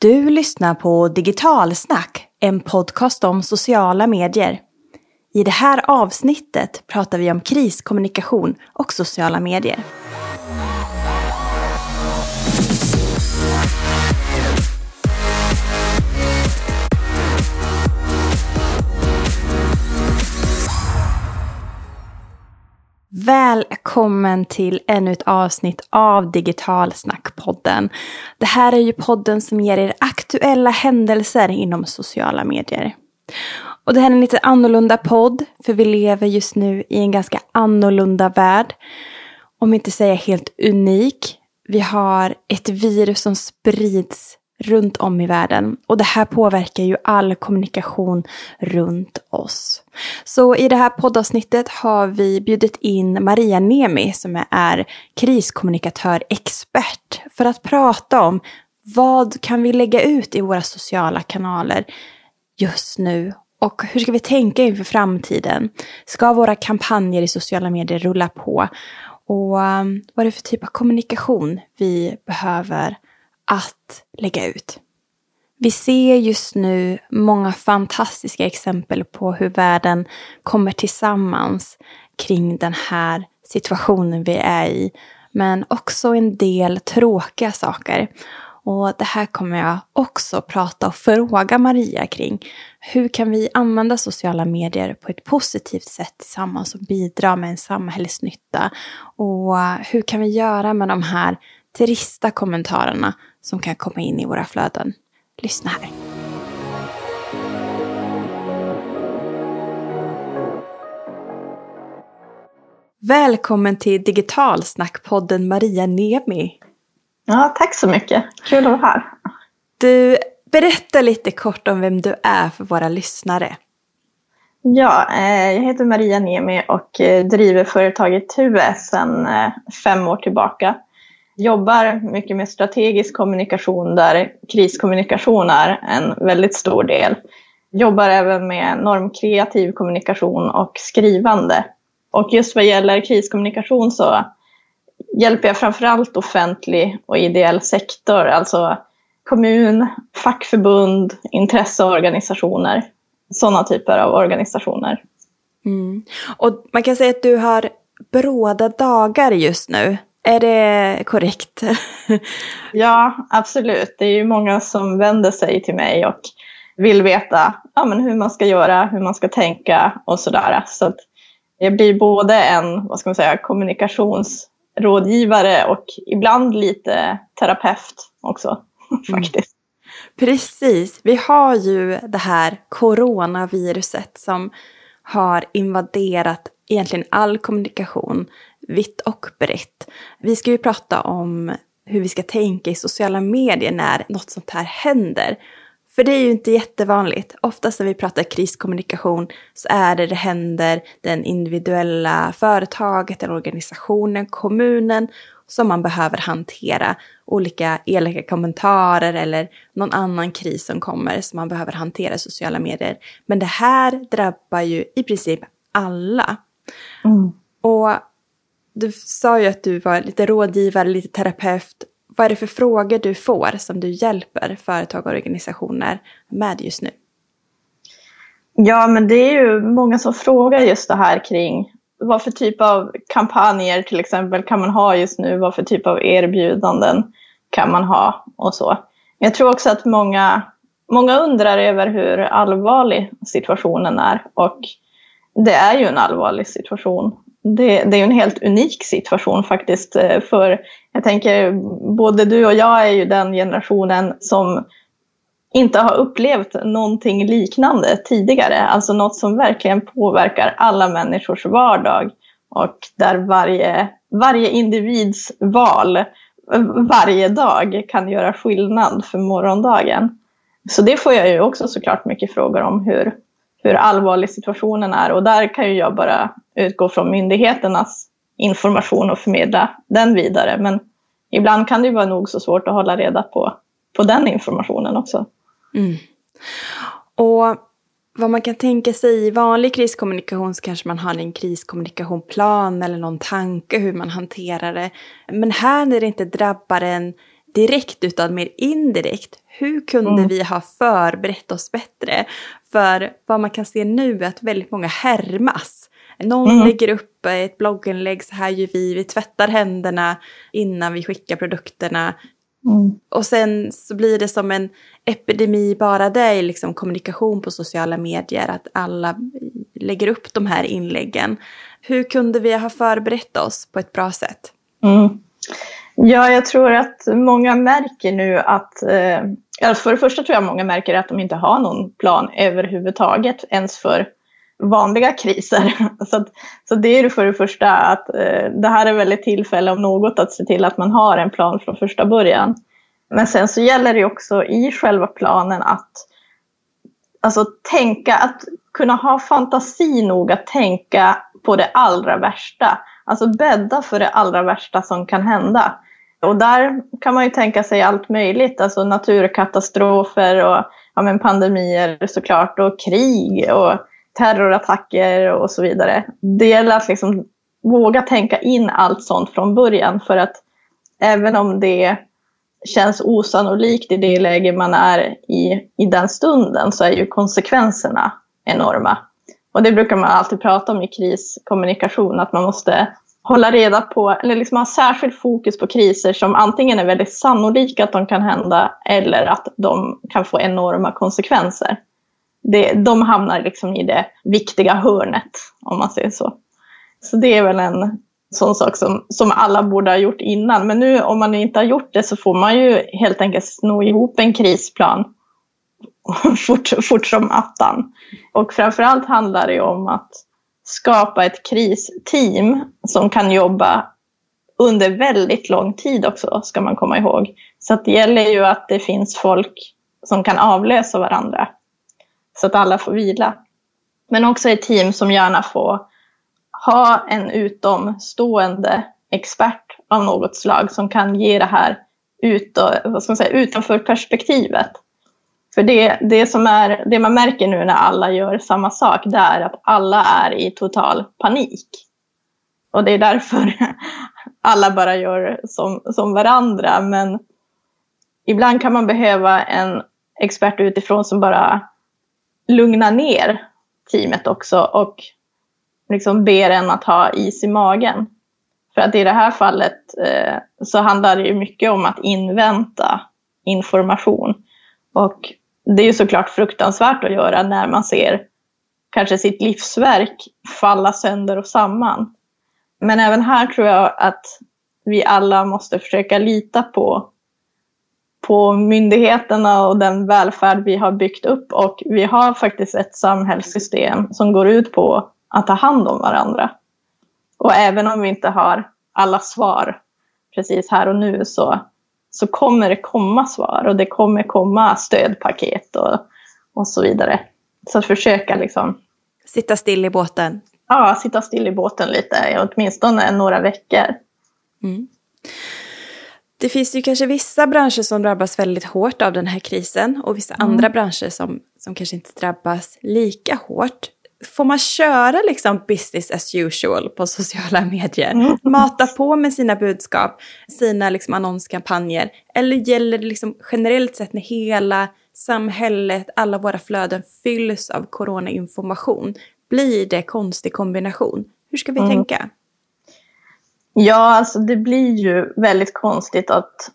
Du lyssnar på Digitalsnack, en podcast om sociala medier. I det här avsnittet pratar vi om kriskommunikation och sociala medier. Välkommen till ännu ett avsnitt av Digitalsnackpodden. Det här är ju podden som ger er aktuella händelser inom sociala medier. Och det här är en lite annorlunda podd, för vi lever just nu i en ganska annorlunda värld. Om inte säga helt unik. Vi har ett virus som sprids runt om i världen. Och det här påverkar ju all kommunikation runt oss. Så i det här poddavsnittet har vi bjudit in Maria Nemi som är kriskommunikatör expert för att prata om vad kan vi lägga ut i våra sociala kanaler just nu och hur ska vi tänka inför framtiden? Ska våra kampanjer i sociala medier rulla på? Och um, vad är det för typ av kommunikation vi behöver att lägga ut. Vi ser just nu många fantastiska exempel på hur världen kommer tillsammans kring den här situationen vi är i. Men också en del tråkiga saker. Och det här kommer jag också prata och fråga Maria kring. Hur kan vi använda sociala medier på ett positivt sätt tillsammans och bidra med en samhällsnytta? Och hur kan vi göra med de här trista kommentarerna som kan komma in i våra flöden. Lyssna här. Välkommen till Digitalsnackpodden Maria Nemi. Ja, tack så mycket. Kul att vara här. Du, berätta lite kort om vem du är för våra lyssnare. Ja, eh, jag heter Maria Nemi och eh, driver företaget Tue sedan eh, fem år tillbaka jobbar mycket med strategisk kommunikation där kriskommunikation är en väldigt stor del. Jobbar även med normkreativ kommunikation och skrivande. Och just vad gäller kriskommunikation så hjälper jag framförallt offentlig och ideell sektor, alltså kommun, fackförbund, intresseorganisationer, sådana typer av organisationer. Mm. Och man kan säga att du har bråda dagar just nu. Är det korrekt? ja, absolut. Det är ju många som vänder sig till mig och vill veta ja, men hur man ska göra, hur man ska tänka och sådär. Så att jag blir både en vad ska man säga, kommunikationsrådgivare och ibland lite terapeut också mm. faktiskt. Precis. Vi har ju det här coronaviruset som har invaderat egentligen all kommunikation vitt och brett. Vi ska ju prata om hur vi ska tänka i sociala medier när något sånt här händer. För det är ju inte jättevanligt. Oftast när vi pratar kriskommunikation så är det det händer den individuella företaget eller organisationen, kommunen som man behöver hantera. Olika elaka kommentarer eller någon annan kris som kommer som man behöver hantera i sociala medier. Men det här drabbar ju i princip alla. Mm. Och du sa ju att du var lite rådgivare, lite terapeut. Vad är det för frågor du får som du hjälper företag och organisationer med just nu? Ja, men det är ju många som frågar just det här kring vad för typ av kampanjer till exempel kan man ha just nu? Vad för typ av erbjudanden kan man ha och så. Jag tror också att många, många undrar över hur allvarlig situationen är och det är ju en allvarlig situation det, det är en helt unik situation faktiskt. Eh, för jag tänker, både du och jag är ju den generationen som inte har upplevt någonting liknande tidigare. Alltså något som verkligen påverkar alla människors vardag. Och där varje, varje individs val varje dag kan göra skillnad för morgondagen. Så det får jag ju också såklart mycket frågor om hur, hur allvarlig situationen är. Och där kan ju jag bara utgå från myndigheternas information och förmedla den vidare. Men ibland kan det ju vara nog så svårt att hålla reda på, på den informationen också. Mm. Och vad man kan tänka sig i vanlig kriskommunikation så kanske man har en kriskommunikationplan eller någon tanke hur man hanterar det. Men här när det inte drabbar en direkt utan mer indirekt. Hur kunde mm. vi ha förberett oss bättre? För vad man kan se nu är att väldigt många härmas. Någon mm. lägger upp ett blogginlägg, så här gör vi, vi tvättar händerna innan vi skickar produkterna. Mm. Och sen så blir det som en epidemi bara det är liksom kommunikation på sociala medier, att alla lägger upp de här inläggen. Hur kunde vi ha förberett oss på ett bra sätt? Mm. Ja, jag tror att många märker nu att, eh, för det första tror jag många märker att de inte har någon plan överhuvudtaget ens för vanliga kriser. Så, att, så det är för det första att eh, det här är väl ett tillfälle om något att se till att man har en plan från första början. Men sen så gäller det också i själva planen att alltså, tänka, att kunna ha fantasi nog att tänka på det allra värsta. Alltså bädda för det allra värsta som kan hända. Och där kan man ju tänka sig allt möjligt, alltså naturkatastrofer och ja, men pandemier såklart och krig och terrorattacker och så vidare. Det gäller att liksom våga tänka in allt sånt från början för att även om det känns osannolikt i det läge man är i, i den stunden så är ju konsekvenserna enorma. Och det brukar man alltid prata om i kriskommunikation, att man måste hålla reda på, eller liksom ha särskilt fokus på kriser som antingen är väldigt sannolika att de kan hända eller att de kan få enorma konsekvenser. Det, de hamnar liksom i det viktiga hörnet, om man säger så. Så det är väl en sån sak som, som alla borde ha gjort innan. Men nu om man inte har gjort det så får man ju helt enkelt sno ihop en krisplan fort, fort som attan. Och framförallt handlar det om att skapa ett kristeam som kan jobba under väldigt lång tid också, ska man komma ihåg. Så det gäller ju att det finns folk som kan avlösa varandra. Så att alla får vila. Men också ett team som gärna får ha en utomstående expert av något slag som kan ge det här ut, vad ska man säga, utanför perspektivet. För det, det, som är, det man märker nu när alla gör samma sak, det är att alla är i total panik. Och det är därför alla bara gör som, som varandra. Men ibland kan man behöva en expert utifrån som bara lugnar ner teamet också och liksom ber en att ha is i magen. För att i det här fallet eh, så handlar det ju mycket om att invänta information. Och det är ju såklart fruktansvärt att göra när man ser kanske sitt livsverk falla sönder och samman. Men även här tror jag att vi alla måste försöka lita på, på myndigheterna och den välfärd vi har byggt upp. Och vi har faktiskt ett samhällssystem som går ut på att ta hand om varandra. Och även om vi inte har alla svar precis här och nu så så kommer det komma svar och det kommer komma stödpaket och, och så vidare. Så att försöka liksom... Sitta still i båten? Ja, sitta still i båten lite, åtminstone några veckor. Mm. Det finns ju kanske vissa branscher som drabbas väldigt hårt av den här krisen och vissa mm. andra branscher som, som kanske inte drabbas lika hårt får man köra liksom business as usual på sociala medier? Mm. Mata på med sina budskap, sina liksom annonskampanjer? Eller gäller det liksom generellt sett när hela samhället, alla våra flöden fylls av coronainformation? Blir det konstig kombination? Hur ska vi mm. tänka? Ja, alltså det blir ju väldigt konstigt att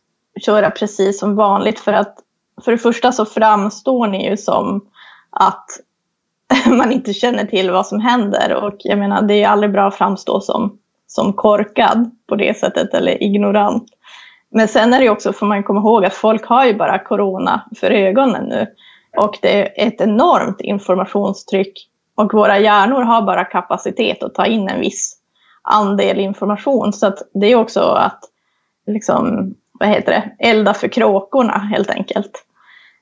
köra precis som vanligt för att för det första så framstår ni ju som att man inte känner till vad som händer. Och jag menar, det är aldrig bra att framstå som, som korkad på det sättet eller ignorant. Men sen är det också, får man komma ihåg att folk har ju bara corona för ögonen nu. Och det är ett enormt informationstryck. Och våra hjärnor har bara kapacitet att ta in en viss andel information. Så att det är också att liksom, vad heter det, elda för kråkorna helt enkelt.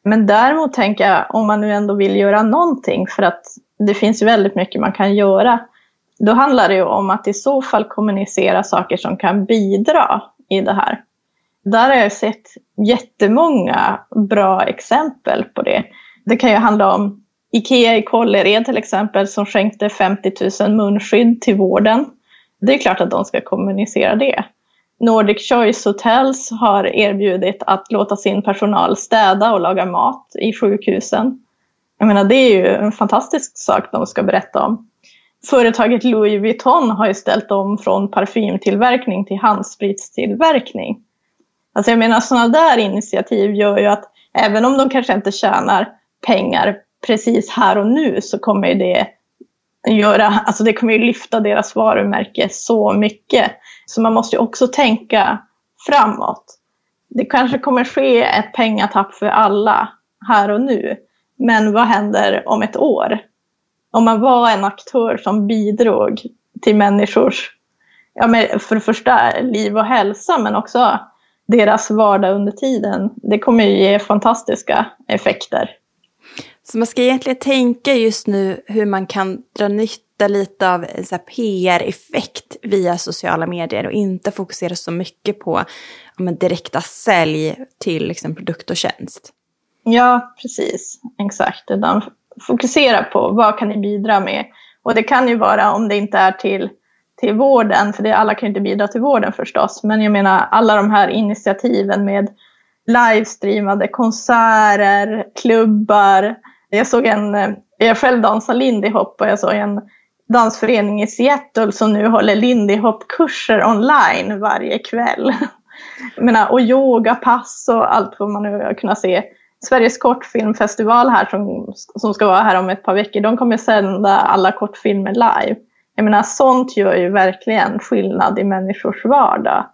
Men däremot tänker jag, om man nu ändå vill göra någonting, för att det finns väldigt mycket man kan göra, då handlar det ju om att i så fall kommunicera saker som kan bidra i det här. Där har jag sett jättemånga bra exempel på det. Det kan ju handla om Ikea i Kållered till exempel som skänkte 50 000 munskydd till vården. Det är klart att de ska kommunicera det. Nordic Choice Hotels har erbjudit att låta sin personal städa och laga mat i sjukhusen. Jag menar, det är ju en fantastisk sak de ska berätta om. Företaget Louis Vuitton har ju ställt om från parfymtillverkning till handspritstillverkning. Alltså jag menar, sådana där initiativ gör ju att även om de kanske inte tjänar pengar precis här och nu så kommer det göra, alltså det kommer ju lyfta deras varumärke så mycket. Så man måste ju också tänka framåt. Det kanske kommer ske ett pengatapp för alla här och nu. Men vad händer om ett år? Om man var en aktör som bidrog till människors, ja, för det första liv och hälsa, men också deras vardag under tiden. Det kommer ju ge fantastiska effekter. Så man ska egentligen tänka just nu hur man kan dra nytta lite av PR-effekt via sociala medier och inte fokusera så mycket på ja, direkta sälj till liksom, produkt och tjänst. Ja, precis. Exakt. Utan fokusera på vad kan ni bidra med. Och det kan ju vara om det inte är till, till vården, för det, alla kan ju inte bidra till vården förstås. Men jag menar alla de här initiativen med livestreamade konserter, klubbar, jag såg en, eh, jag själv dansar lindy hop och jag såg en dansförening i Seattle som nu håller lindy hop-kurser online varje kväll. Jag menar, och yogapass och allt vad man nu har kunnat se. Sveriges kortfilmfestival här som, som ska vara här om ett par veckor, de kommer sända alla kortfilmer live. Jag menar, sånt gör ju verkligen skillnad i människors vardag.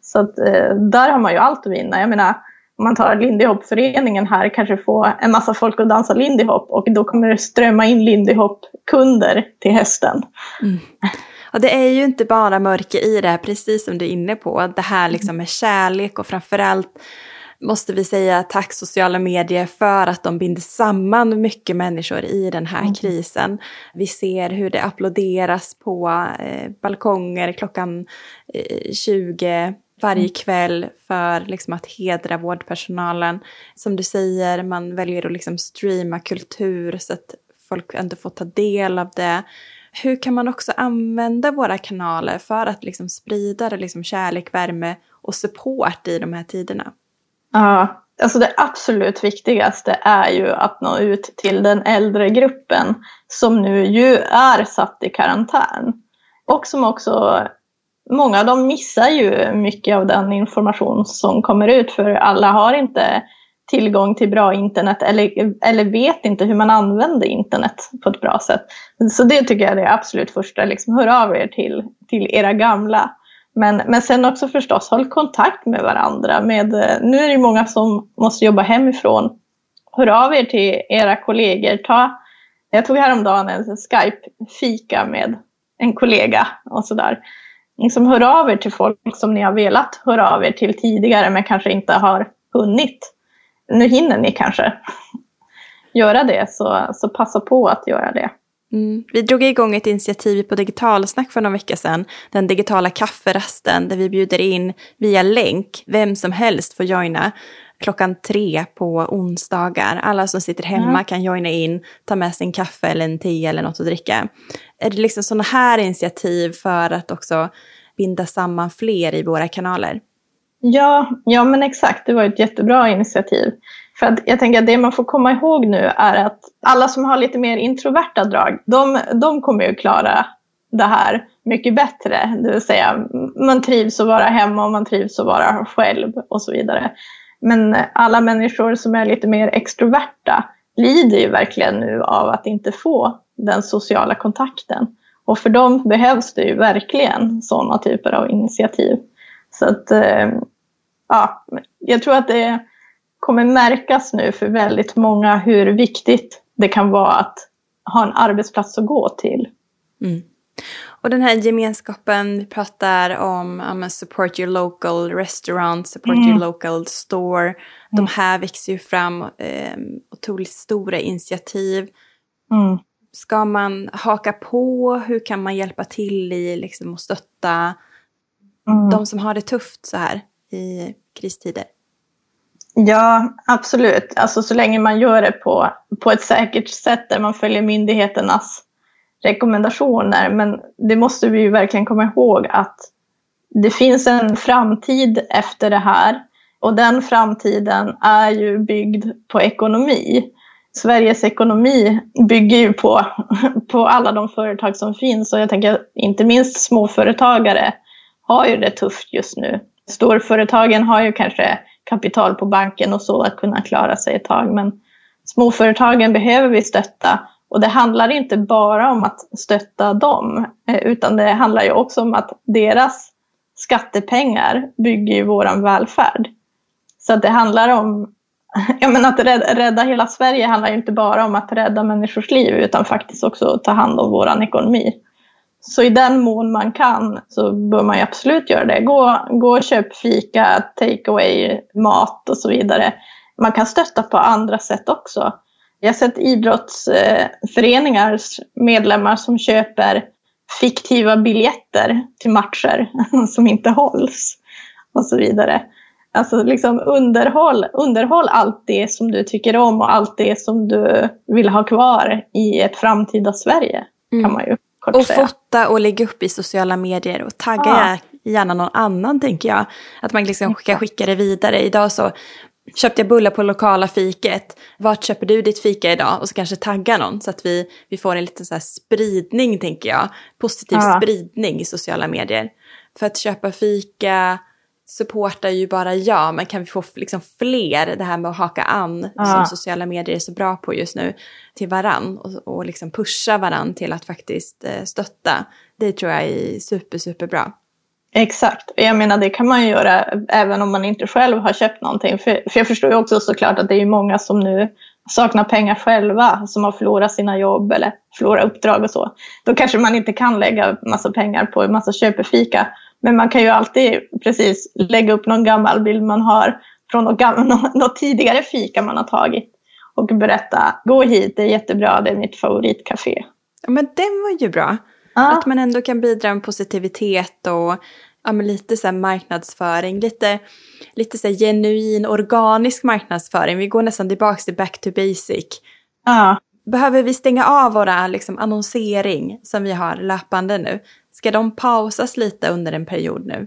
Så att, eh, där har man ju allt att vinna. Jag menar, om man tar Lindy Hop-föreningen här, kanske få en massa folk att dansa Lindy Hop och då kommer det strömma in Lindy Hop-kunder till hästen. Mm. Och det är ju inte bara mörker i det här, precis som du är inne på. Det här liksom med kärlek och framförallt måste vi säga tack sociala medier för att de binder samman mycket människor i den här mm. krisen. Vi ser hur det applåderas på eh, balkonger klockan eh, 20 varje mm. kväll för liksom att hedra vårdpersonalen. Som du säger, man väljer att liksom streama kultur så att folk ändå får ta del av det. Hur kan man också använda våra kanaler för att liksom sprida liksom kärlek, värme och support i de här tiderna? Ja, alltså det absolut viktigaste är ju att nå ut till den äldre gruppen som nu ju är satt i karantän. Och som också många av dem missar ju mycket av den information som kommer ut för alla har inte tillgång till bra internet eller, eller vet inte hur man använder internet på ett bra sätt. Så det tycker jag är det absolut första. Liksom, hör av er till, till era gamla. Men, men sen också förstås, håll kontakt med varandra. Med, nu är det många som måste jobba hemifrån. Hör av er till era kollegor. Ta, jag tog häromdagen en Skype-fika med en kollega och sådär liksom hör av er till folk som ni har velat höra av er till tidigare men kanske inte har hunnit. Nu hinner ni kanske göra det, så, så passa på att göra det. Mm. Vi drog igång ett initiativ på Digitalsnack för några veckor sedan, den digitala kafferasten, där vi bjuder in via länk, vem som helst får joina klockan tre på onsdagar. Alla som sitter hemma mm. kan joina in, ta med sig en kaffe eller en te eller något att dricka. Är det liksom sådana här initiativ för att också binda samman fler i våra kanaler? Ja, ja men exakt. Det var ett jättebra initiativ. För att jag tänker att det man får komma ihåg nu är att alla som har lite mer introverta drag, de, de kommer ju klara det här mycket bättre. Det vill säga, man trivs att vara hemma och man trivs att vara själv och så vidare. Men alla människor som är lite mer extroverta lider ju verkligen nu av att inte få den sociala kontakten. Och för dem behövs det ju verkligen sådana typer av initiativ. Så att, eh, ja, jag tror att det kommer märkas nu för väldigt många hur viktigt det kan vara att ha en arbetsplats att gå till. Mm. Och den här gemenskapen, vi pratar om support your local restaurant, support mm. your local store. Mm. De här växer ju fram eh, otroligt stora initiativ. Mm. Ska man haka på? Hur kan man hjälpa till i liksom, att stötta mm. de som har det tufft så här i kristider? Ja, absolut. Alltså så länge man gör det på, på ett säkert sätt där man följer myndigheternas rekommendationer. Men det måste vi ju verkligen komma ihåg att det finns en framtid efter det här och den framtiden är ju byggd på ekonomi. Sveriges ekonomi bygger ju på, på alla de företag som finns och jag tänker inte minst småföretagare har ju det tufft just nu. Storföretagen har ju kanske kapital på banken och så att kunna klara sig ett tag men småföretagen behöver vi stötta och det handlar inte bara om att stötta dem eh, utan det handlar ju också om att deras skattepengar bygger ju våran välfärd. Så att det handlar om Ja, men att rädda, rädda, hela Sverige handlar ju inte bara om att rädda människors liv utan faktiskt också ta hand om vår ekonomi. Så i den mån man kan så bör man ju absolut göra det. Gå, gå och köp fika, take away, mat och så vidare. Man kan stötta på andra sätt också. Jag har sett idrottsföreningars medlemmar som köper fiktiva biljetter till matcher som inte hålls och så vidare. Alltså liksom underhåll, underhåll allt det som du tycker om och allt det som du vill ha kvar i ett framtida Sverige. Mm. kan man ju kort Och säga. fota och lägga upp i sociala medier och tagga ja. gärna någon annan tänker jag. Att man liksom kan skicka det vidare. Idag så köpte jag bullar på lokala fiket. Vart köper du ditt fika idag? Och så kanske tagga någon så att vi, vi får en liten så spridning tänker jag. Positiv ja. spridning i sociala medier. För att köpa fika supportar ju bara jag, men kan vi få liksom fler, det här med att haka an ja. som sociala medier är så bra på just nu, till varann och, och liksom pusha varann till att faktiskt eh, stötta. Det tror jag är super, super bra. Exakt. Jag menar det kan man ju göra även om man inte själv har köpt någonting. För, för jag förstår ju också såklart att det är många som nu saknar pengar själva, som har förlorat sina jobb eller förlorat uppdrag och så. Då kanske man inte kan lägga massa pengar på en massa köpefika. Men man kan ju alltid precis lägga upp någon gammal bild man har från något, gammalt, något tidigare fika man har tagit och berätta, gå hit, det är jättebra, det är mitt favoritcafé. Ja, men den var ju bra. Ja. Att man ändå kan bidra med positivitet och ja, lite så marknadsföring, lite, lite så genuin organisk marknadsföring. Vi går nästan tillbaka till back to basic. Ja. Behöver vi stänga av våra liksom, annonsering som vi har löpande nu? Ska de pausas lite under en period nu?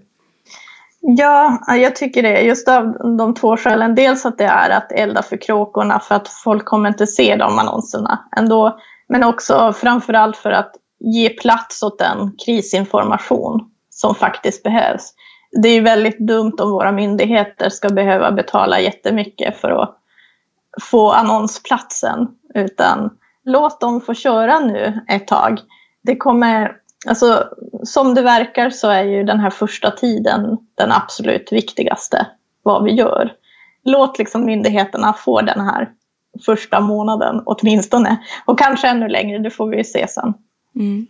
Ja, jag tycker det. Just av de två skälen. Dels att det är att elda för kråkorna för att folk kommer inte se de annonserna ändå. Men också framförallt för att ge plats åt den krisinformation som faktiskt behövs. Det är ju väldigt dumt om våra myndigheter ska behöva betala jättemycket för att få annonsplatsen. Utan låt dem få köra nu ett tag. Det kommer, alltså, som det verkar så är ju den här första tiden den absolut viktigaste, vad vi gör. Låt liksom myndigheterna få den här första månaden åtminstone. Och kanske ännu längre, det får vi se sen. Mm.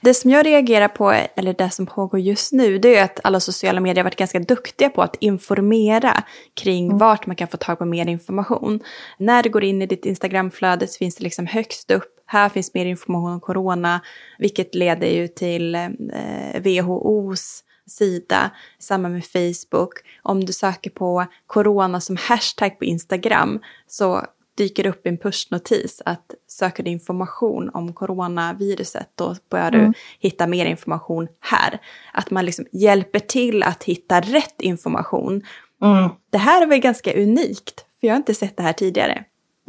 Det som jag reagerar på, eller det som pågår just nu, det är att alla sociala medier har varit ganska duktiga på att informera kring mm. vart man kan få tag på mer information. När du går in i ditt Instagramflöde så finns det liksom högst upp, här finns mer information om corona, vilket leder ju till eh, WHOs sida, samma med Facebook. Om du söker på corona som hashtag på Instagram så dyker upp en pushnotis att söker du information om coronaviruset då börjar mm. du hitta mer information här. Att man liksom hjälper till att hitta rätt information. Mm. Det här är väl ganska unikt, för jag har inte sett det här tidigare.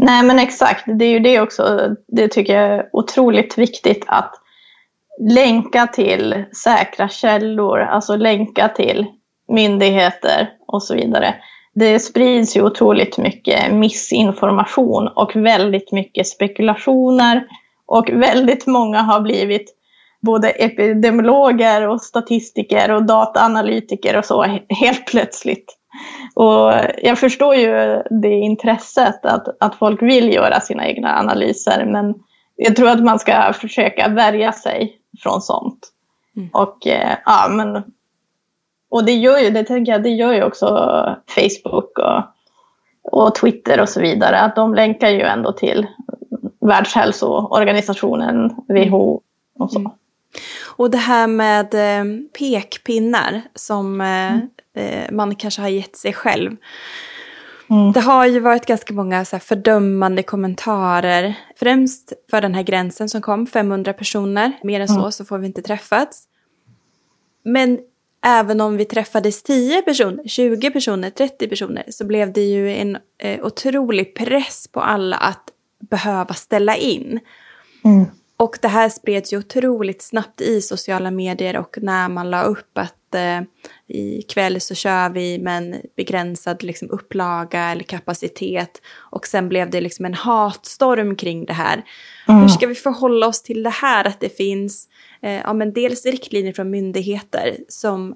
Nej men exakt, det är ju det också, det tycker jag är otroligt viktigt att länka till säkra källor, alltså länka till myndigheter och så vidare det sprids ju otroligt mycket missinformation och väldigt mycket spekulationer. Och väldigt många har blivit både epidemiologer och statistiker och dataanalytiker och så helt plötsligt. Och jag förstår ju det intresset att, att folk vill göra sina egna analyser men jag tror att man ska försöka värja sig från sånt. Mm. Och eh, ja, men och det gör ju, det tänker jag, det gör ju också Facebook och, och Twitter och så vidare. Att de länkar ju ändå till Världshälsoorganisationen, WHO och så. Mm. Och det här med eh, pekpinnar som eh, mm. Eh, man kanske har gett sig själv. Mm. Det har ju varit ganska många så fördömande kommentarer. Främst för den här gränsen som kom, 500 personer. Mer än så mm. så får vi inte träffats. Men även om vi träffades 10 personer, 20 personer, 30 personer så blev det ju en eh, otrolig press på alla att behöva ställa in. Mm. Och det här spreds ju otroligt snabbt i sociala medier och när man la upp att eh, ikväll så kör vi med en begränsad liksom, upplaga eller kapacitet. Och sen blev det liksom en hatstorm kring det här. Mm. Hur ska vi förhålla oss till det här att det finns eh, ja, men dels riktlinjer från myndigheter som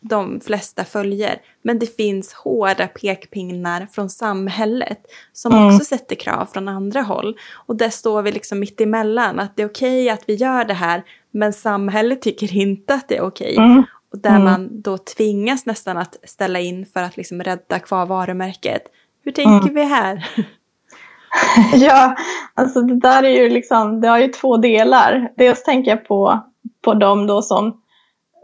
de flesta följer. Men det finns hårda pekpinnar från samhället som mm. också sätter krav från andra håll. Och där står vi liksom mitt emellan, att det är okej okay att vi gör det här, men samhället tycker inte att det är okej. Okay. Mm. Och där mm. man då tvingas nästan att ställa in för att liksom rädda kvar varumärket. Hur tänker mm. vi här? ja, alltså det där är ju liksom, det har ju två delar. Dels tänker jag på, på de då som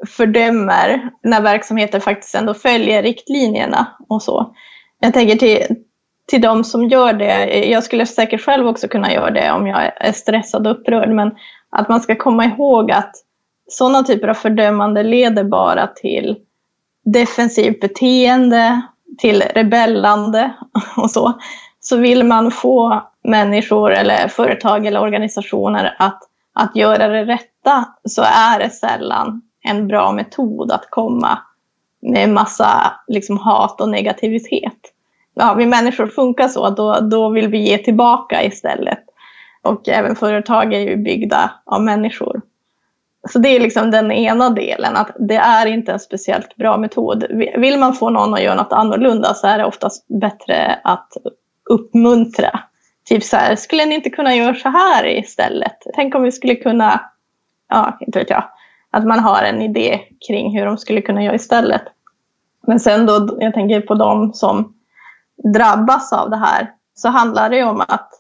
fördömer när verksamheter faktiskt ändå följer riktlinjerna och så. Jag tänker till, till de som gör det, jag skulle säkert själv också kunna göra det om jag är stressad och upprörd, men att man ska komma ihåg att sådana typer av fördömande leder bara till defensivt beteende, till rebellande och så. Så vill man få människor eller företag eller organisationer att, att göra det rätta så är det sällan en bra metod att komma med massa liksom, hat och negativitet. Ja, vi människor funkar så, då, då vill vi ge tillbaka istället. Och även företag är ju byggda av människor. Så det är liksom den ena delen, att det är inte en speciellt bra metod. Vill man få någon att göra något annorlunda så är det oftast bättre att uppmuntra. Typ så här, skulle ni inte kunna göra så här istället? Tänk om vi skulle kunna, ja, inte vet jag, att man har en idé kring hur de skulle kunna göra istället. Men sen då, jag tänker på de som drabbas av det här, så handlar det om att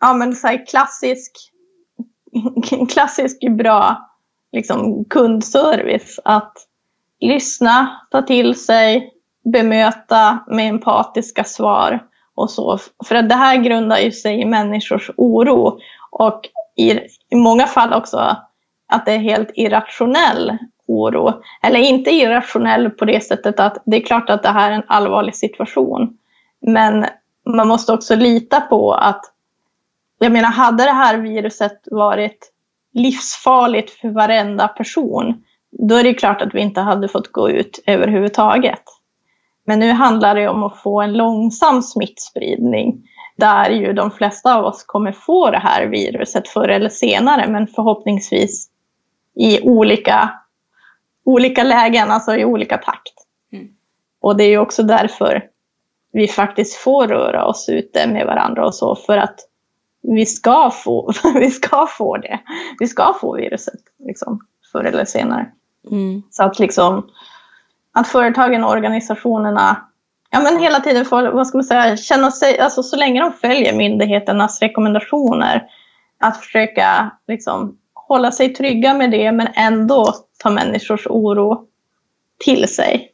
ja, men så här klassisk, klassisk bra liksom, kundservice. Att lyssna, ta till sig, bemöta med empatiska svar och så. För att det här grundar ju sig i människors oro och i, i många fall också att det är helt irrationell oro. Eller inte irrationell på det sättet att det är klart att det här är en allvarlig situation. Men man måste också lita på att, jag menar hade det här viruset varit livsfarligt för varenda person, då är det klart att vi inte hade fått gå ut överhuvudtaget. Men nu handlar det om att få en långsam smittspridning där ju de flesta av oss kommer få det här viruset förr eller senare, men förhoppningsvis i olika, olika lägen, alltså i olika takt. Mm. Och det är ju också därför vi faktiskt får röra oss ute med varandra och så, för att vi ska få, vi ska få det. Vi ska få viruset, liksom, förr eller senare. Mm. Så att liksom, att företagen och organisationerna ja, men hela tiden får, vad ska man säga, känna sig, alltså så länge de följer myndigheternas rekommendationer, att försöka liksom, hålla sig trygga med det men ändå ta människors oro till sig.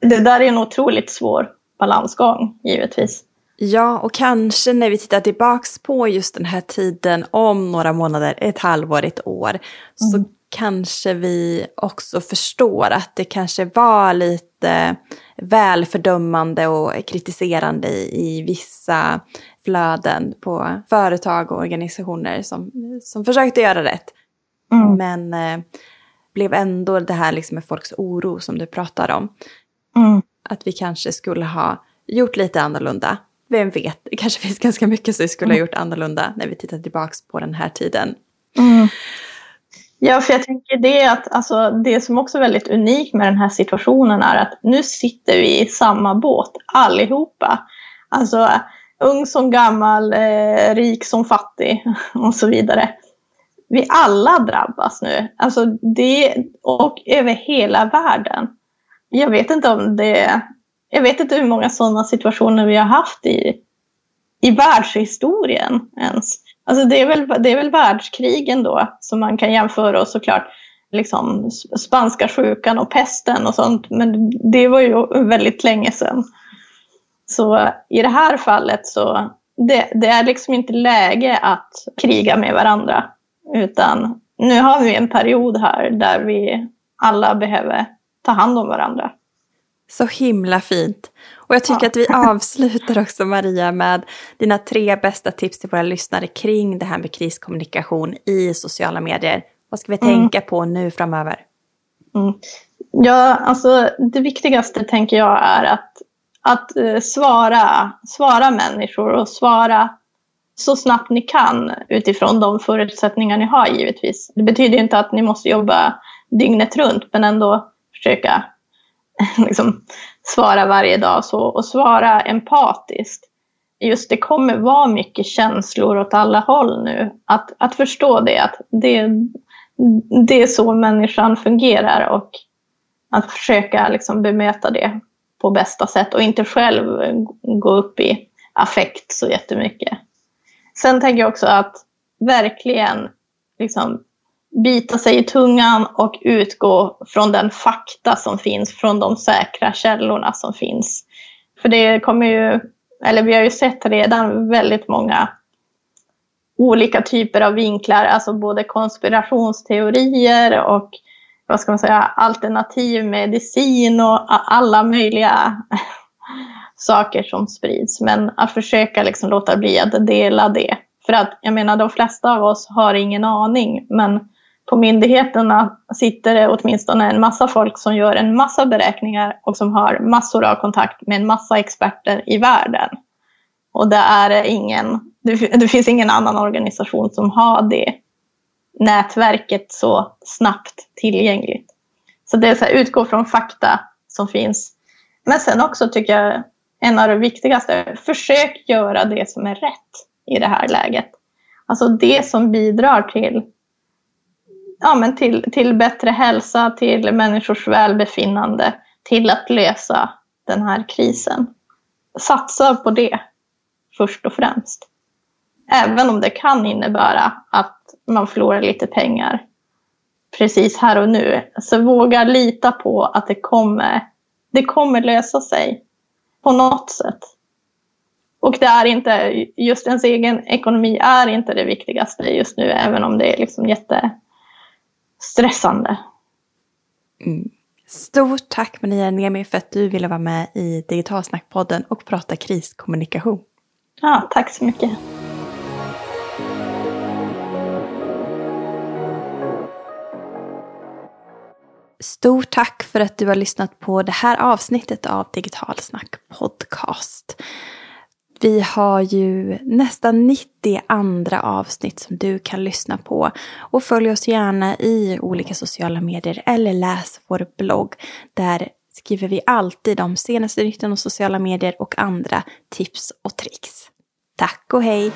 Det där är en otroligt svår balansgång givetvis. Ja, och kanske när vi tittar tillbaks på just den här tiden om några månader, ett halvår, ett år, mm. så kanske vi också förstår att det kanske var lite väl fördömande och kritiserande i, i vissa flöden på företag och organisationer som, som försökte göra rätt. Mm. Men eh, blev ändå det här liksom med folks oro som du pratar om. Mm. Att vi kanske skulle ha gjort lite annorlunda. Vem vet, det kanske finns ganska mycket som vi skulle ha mm. gjort annorlunda när vi tittar tillbaka på den här tiden. Mm. Ja, för jag tänker det att alltså, det som också är väldigt unikt med den här situationen är att nu sitter vi i samma båt allihopa. Alltså ung som gammal, eh, rik som fattig och så vidare vi alla drabbas nu. Alltså det, och över hela världen. Jag vet inte om det... Jag vet inte hur många sådana situationer vi har haft i, i världshistorien ens. Alltså det är, väl, det är väl världskrigen då som man kan jämföra och såklart liksom spanska sjukan och pesten och sånt. Men det var ju väldigt länge sedan. Så i det här fallet så det, det är liksom inte läge att kriga med varandra. Utan nu har vi en period här där vi alla behöver ta hand om varandra. Så himla fint. Och jag tycker ja. att vi avslutar också Maria med dina tre bästa tips till våra lyssnare kring det här med kriskommunikation i sociala medier. Vad ska vi mm. tänka på nu framöver? Mm. Ja, alltså det viktigaste tänker jag är att, att uh, svara, svara människor och svara så snabbt ni kan utifrån de förutsättningar ni har givetvis. Det betyder inte att ni måste jobba dygnet runt men ändå försöka liksom, svara varje dag så, och svara empatiskt. Just det kommer vara mycket känslor åt alla håll nu. Att, att förstå det, att det, det är så människan fungerar och att försöka liksom bemöta det på bästa sätt och inte själv gå upp i affekt så jättemycket. Sen tänker jag också att verkligen liksom bita sig i tungan och utgå från den fakta som finns, från de säkra källorna som finns. För det kommer ju, eller vi har ju sett redan väldigt många olika typer av vinklar, alltså både konspirationsteorier och vad ska man säga, alternativ medicin och alla möjliga saker som sprids. Men att försöka liksom låta bli att dela det. För att jag menar, de flesta av oss har ingen aning, men på myndigheterna sitter det åtminstone en massa folk som gör en massa beräkningar och som har massor av kontakt med en massa experter i världen. Och det, är ingen, det finns ingen annan organisation som har det nätverket så snabbt tillgängligt. Så det är så här, utgå från fakta som finns. Men sen också tycker jag en av de viktigaste, försök göra det som är rätt i det här läget. Alltså det som bidrar till ja, men till, till bättre hälsa, till människors välbefinnande, till att lösa den här krisen. Satsa på det först och främst. Även om det kan innebära att man förlorar lite pengar precis här och nu. Så våga lita på att det kommer, det kommer lösa sig på något sätt. Och det är inte, just ens egen ekonomi är inte det viktigaste just nu, även om det är liksom jätte stressande. Mm. Stort tack Maria Niemi för att du ville vara med i Digitalsnackpodden och prata kriskommunikation. Ja, tack så mycket. Stort tack för att du har lyssnat på det här avsnittet av Digitalsnack podcast. Vi har ju nästan 90 andra avsnitt som du kan lyssna på. Och följ oss gärna i olika sociala medier eller läs vår blogg. Där skriver vi alltid de senaste nytten om sociala medier och andra tips och tricks. Tack och hej!